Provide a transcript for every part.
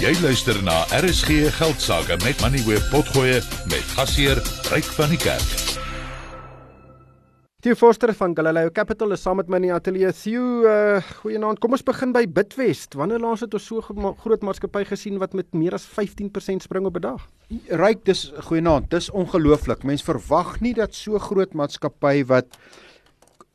Jy luister na RSG Geldsaake met Money Web Potgoe met gasheer Ryk van die Kerk. Theo Forster van Galileo Capital is saam met my in die ateljee. Theo, uh, goeienaand. Kom ons begin by Bitwest. Wanneer laas het ons so groot maatskappy gesien wat met meer as 15% spring op 'n dag? Ryk, dis goeienaand. Dis ongelooflik. Mense verwag nie dat so groot maatskappy wat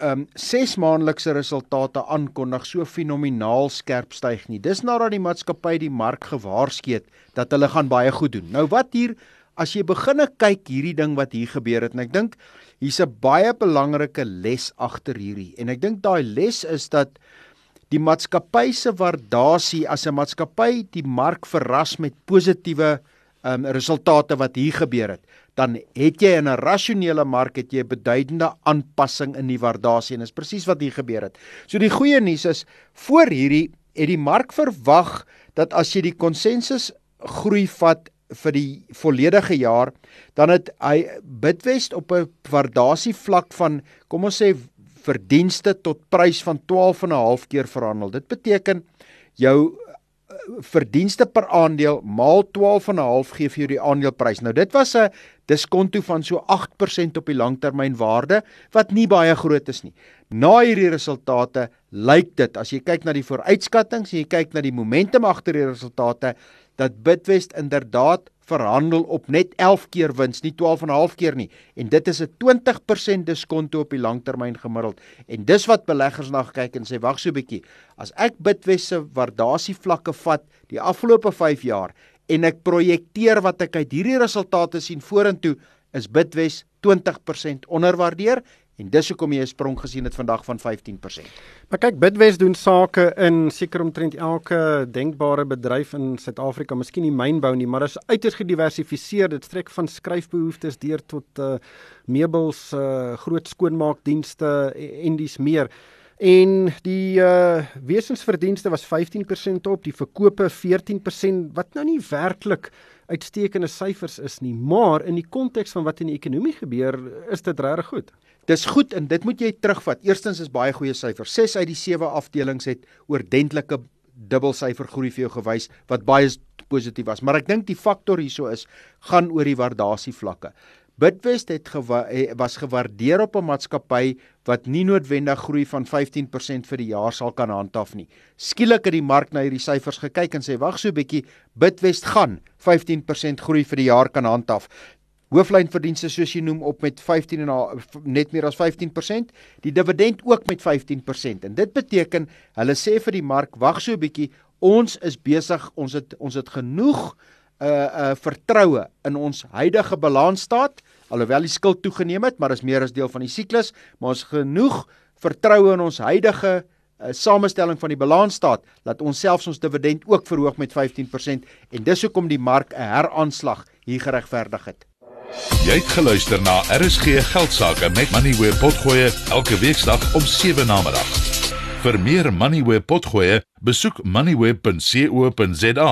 um, ses maandelikse resultate aankondig so fenomenaal skerp styg nie. Dis nadat die maatskappy die mark gewaarsku het dat hulle gaan baie goed doen. Nou wat hier as jy beginne kyk hierdie ding wat hier gebeur het en ek dink hier's 'n baie belangrike les agter hierdie en ek dink daai les is dat die maatskappy se waardasie as 'n maatskappy die mark verras met positiewe ehm um, resultate wat hier gebeur het dan het jy in 'n rasionele mark het jy 'n beduidende aanpassing in die waardasie en dis presies wat hier gebeur het. So die goeie nuus is voor hierdie het die mark verwag dat as jy die konsensus groei vat vir die volledige jaar dan het hy Bitwest op 'n waardasie vlak van kom ons sê verdienste tot prys van 12 en 'n half keer verhandel. Dit beteken jou verdienste per aandeel maal 12 en 'n half gee vir jou die aandeleprys. Nou dit was 'n diskonto van so 8% op die langtermynwaarde wat nie baie groot is nie. Na hierdie resultate lyk dit as jy kyk na die vooruitskattinge en jy kyk na die momentum agter die resultate dat Bitwest inderdaad verhandel op net 11 keer wins, nie 12 en 'n half keer nie. En dit is 'n 20% diskonto op die langtermyn gemiddeld. En dis wat beleggers na kyk en sê wag so 'n bietjie. As ek Bitwest se waardasie vlakke vat die afgelope 5 jaar en ek projekteer wat ek uit hierdie resultate sien vorentoe, is Bitwest 20% onderwaardeer En dis hoekom jy 'n sprong gesien het vandag van 15%. Maar kyk, Bidwest doen sake in seker omtrent elke denkbare bedryf in Suid-Afrika, miskien nie mynbou nie, maar dit is uiters gediversifiseer. Dit strek van skryfbehoeftes deur tot uh meubels, uh groot skoonmaakdienste en dis meer. En die uh wesensverdienste was 15% op, die verkope 14% wat nou nie werklik uitstekende syfers is nie, maar in die konteks van wat in die ekonomie gebeur, is dit regtig goed. Dis goed en dit moet jy terugvat. Eerstens is baie goeie syfers. 6 uit die 7 afdelings het oordentlike dubbelsyfer groei vir jou gewys wat baie positief was. Maar ek dink die faktor hierso is gaan oor die waardasie Bitwest het gewa was gewaardeer op 'n maatskappy wat nie noodwendig groei van 15% vir die jaar sal kan handhaaf nie. Skielik het die mark na hierdie syfers gekyk en sê wag so 'n bietjie, Bitwest gaan 15% groei vir die jaar kan handhaaf hooflynverdienste soos jy noem op met 15 en net meer as 15%, die dividend ook met 15%. En dit beteken hulle sê vir die mark, wag so 'n bietjie, ons is besig, ons het ons het genoeg uh uh vertroue in ons huidige balansstaat, alhoewel die skuld toegeneem het, maar is meer as deel van die siklus, maar ons genoeg vertroue in ons huidige uh, samestelling van die balansstaat dat ons selfs ons dividend ook verhoog met 15% en dis hoekom die mark 'n heraanslag hier geregverdig het. Jy het geluister na RSG Geldsaake met Money where potgoe elke weeksdag om 7 na middag. Vir meer Money where potgoe, besoek moneyweb.co.za